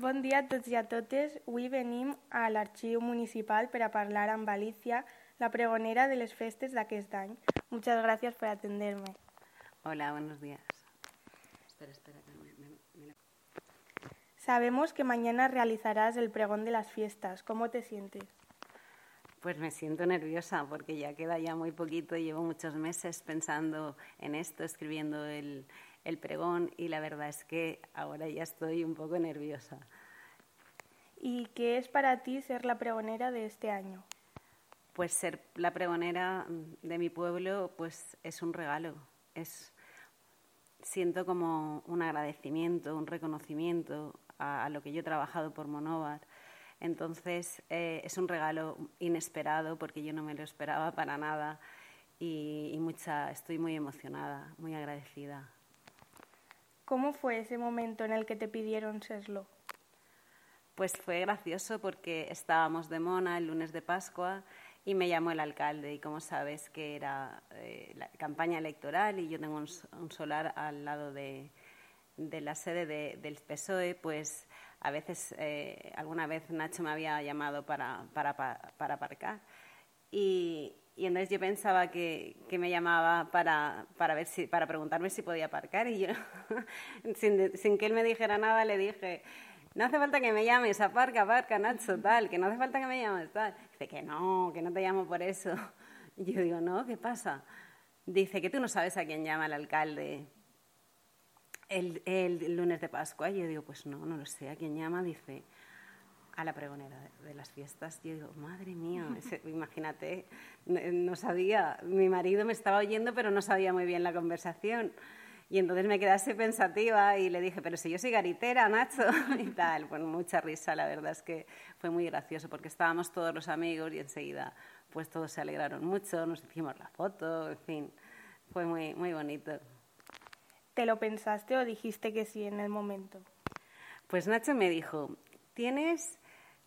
Bon dia a tots i a totes. Avui venim a l'Arxiu Municipal per a parlar amb Alicia, la pregonera de les festes d'aquest any. Muchas gracias por atenderme. Hola, buenos días. Espera, espera. Que me, me- me- Sabemos que mañana realizarás el pregón de las fiestas. ¿Cómo te sientes? Pues me siento nerviosa porque ya queda ya muy poquito. Llevo muchos meses pensando en esto, escribiendo el, el pregón y la verdad es que ahora ya estoy un poco nerviosa. ¿Y qué es para ti ser la pregonera de este año? Pues ser la pregonera de mi pueblo pues es un regalo. Es, siento como un agradecimiento, un reconocimiento a, a lo que yo he trabajado por Monóvar. Entonces eh, es un regalo inesperado porque yo no me lo esperaba para nada y, y mucha, estoy muy emocionada, muy agradecida. ¿Cómo fue ese momento en el que te pidieron serlo? Pues fue gracioso porque estábamos de Mona el lunes de Pascua y me llamó el alcalde y como sabes que era eh, la campaña electoral y yo tengo un, solar al lado de, de la sede de- del PSOE, pues a veces, eh, alguna vez Nacho me había llamado para, para, pa- para aparcar y, entonces yo pensaba que, que me llamaba para, para, ver si, para preguntarme si podía aparcar y yo, sin, sin que él me dijera nada, le dije, no hace falta que me llames, aparca, aparca, Nacho, tal, que no hace falta que me llames, tal. Dice que no, que no te llamo por eso. Y yo digo, no, ¿qué pasa? Dice que tú no sabes a quién llama el alcalde el, el lunes de Pascua. Y yo digo, pues no, no lo sé, ¿a quién llama? Dice, a la pregonera de, las fiestas. Yo digo, madre mía, ese- imagínate, no, no sabía, mi marido me estaba oyendo, pero no sabía muy bien la conversación. Y entonces me quedé así pensativa y le dije, pero si yo soy garitera, Nacho, y tal. Bueno, mucha risa, la verdad es que fue muy gracioso porque estábamos todos los amigos y enseguida pues todos se alegraron mucho, nos hicimos la foto, en fin, fue muy, muy bonito. ¿Te lo pensaste o dijiste que sí en el momento? Pues Nacho me dijo, tienes,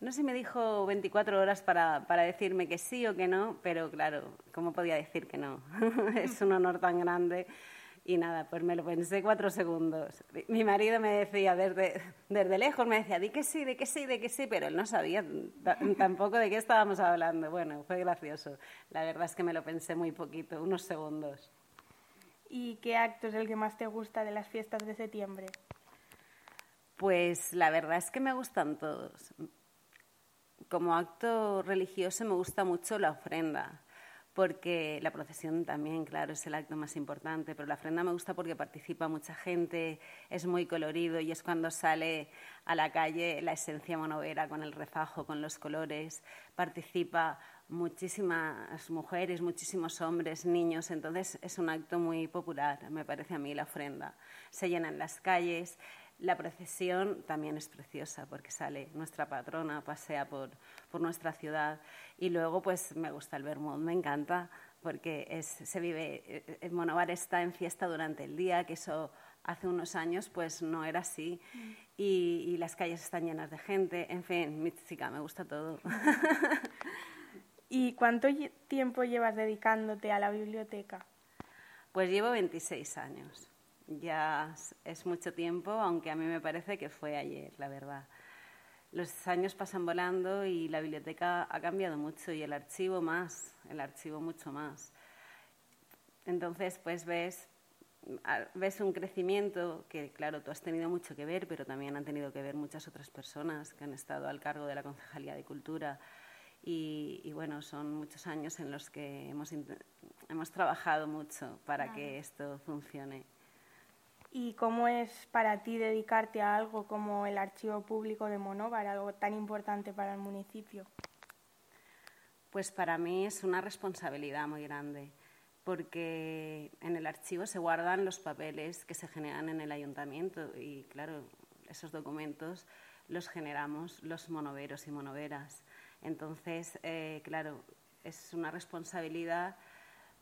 no sé, me dijo 24 horas para, para decirme que sí o que no, pero claro, ¿cómo podía decir que no? es un honor tan grande. Y nada, pues me lo pensé cuatro segundos. Mi marido me decía desde, desde lejos, me decía, di que sí, di que sí, di que sí, pero él no sabía ta- tampoco de qué estábamos hablando. Bueno, fue gracioso. La verdad es que me lo pensé muy poquito, unos segundos. ¿Y qué acto es el que más te gusta de las fiestas de septiembre? Pues la verdad es que me gustan todos. Como acto religioso me gusta mucho la ofrenda, porque la procesión también, claro, es el acto más importante, pero la ofrenda me gusta porque participa mucha gente, es muy colorido y es cuando sale a la calle la esencia monovera con el refajo, con los colores, participa muchísimas mujeres, muchísimos hombres, niños, entonces es un acto muy popular, me parece a mí la ofrenda. Se llenan las calles, la procesión también es preciosa porque sale nuestra patrona, pasea por, por nuestra ciudad y luego pues me gusta el vermut, me encanta porque es, se vive, eh, el Monobar está en fiesta durante el día, que eso hace unos años pues no era así y, y las calles están llenas de gente, en fin, mi chica, me gusta todo. ¿Y cuánto tiempo llevas dedicándote a la biblioteca? Pues llevo 26 años. Ya es- mucho tiempo, aunque a mí me parece que fue ayer, la verdad. Los años pasan volando y la biblioteca ha cambiado mucho y el archivo más, el archivo mucho más. Entonces, pues ves, ves un crecimiento que, claro, tú has tenido mucho que ver, pero también han tenido que ver muchas otras personas que han estado al cargo de la Concejalía de Cultura. Y, y bueno, son muchos años en los que hemos, hemos trabajado mucho para que esto funcione. ¿Y cómo es para ti dedicarte a algo como el Archivo Público de Monóvar, algo tan importante para el municipio? Pues para mí es una responsabilidad muy grande, porque en el archivo se guardan los papeles que se generan en el ayuntamiento y, claro, esos documentos los generamos los monoveros y monoveras. Entonces, eh, claro, es una responsabilidad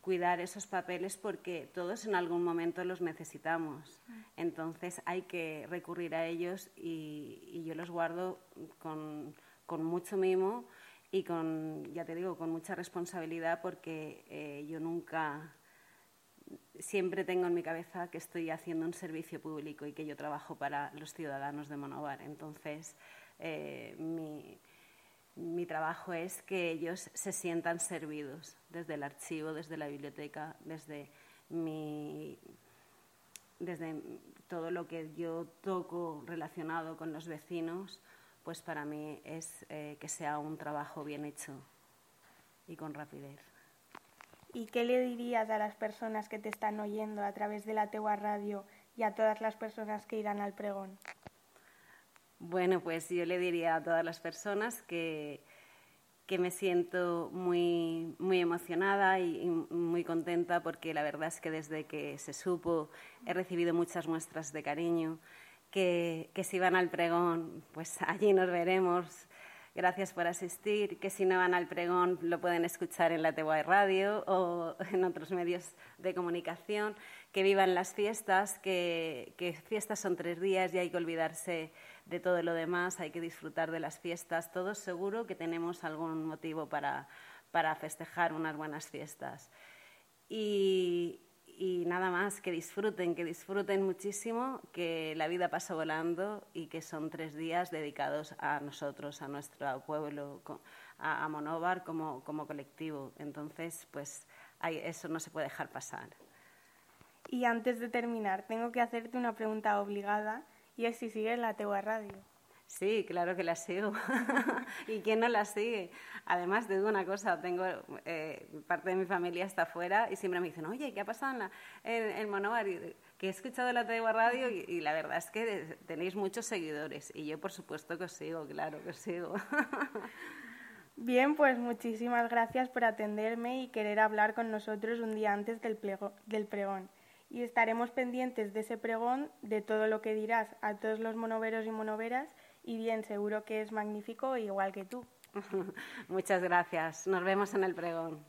cuidar esos papeles porque todos en algún momento los necesitamos. Entonces hay que recurrir a ellos y, y yo los guardo con, con mucho mimo y con, ya te digo, con mucha responsabilidad porque eh, yo nunca siempre tengo en mi cabeza que estoy haciendo un servicio público y que yo trabajo para los ciudadanos de Monobar. Entonces, eh, mi, mi trabajo es que ellos se sientan servidos desde el archivo, desde la biblioteca, desde mi desde todo lo que yo toco relacionado con los vecinos, pues para mí es eh, que sea un trabajo bien hecho y con rapidez. ¿Y qué le dirías a las personas que te están oyendo a través de la Tegua Radio y a todas las personas que irán al pregón? Bueno, pues yo le diría a todas las personas que, que me siento muy, muy emocionada y, muy contenta porque la verdad es que desde que se supo he recibido muchas muestras de cariño, que, que si van al pregón, pues allí nos veremos. Gracias por asistir, que si no van al pregón lo pueden escuchar en la TVI Radio o en otros medios de comunicación, que vivan las fiestas, que, que fiestas son tres días y hay que olvidarse de todo lo demás, hay que disfrutar de las fiestas. Todos seguro que tenemos algún motivo para, para festejar unas buenas fiestas. Y, nada más, que disfruten, que disfruten muchísimo, que la vida pasa volando y que son tres días dedicados a nosotros, a nuestro pueblo, a, a Monóvar como, como colectivo. Entonces, pues eso no se puede dejar pasar. Y antes de terminar, tengo que hacerte una pregunta obligada y es si sigues la Tegua Radio. Sí, claro que la sigo. ¿Y quién no la sigue? Además, te digo una cosa, tengo eh, parte de mi familia está afuera y siempre me dicen, oye, ¿qué ha pasado en, la, en, Que he escuchado la Tegua Radio y, y, la verdad es que tenéis muchos seguidores y yo, por supuesto, que os sigo, claro que os sigo. Bien, pues muchísimas gracias por atenderme y querer hablar con nosotros un día antes del, plego, del pregón y estaremos pendientes de ese pregón, de todo lo que dirás a todos los monoveros y monoveras y bien, seguro que es magnífico igual que tú. Muchas gracias. Nos vemos en el pregón.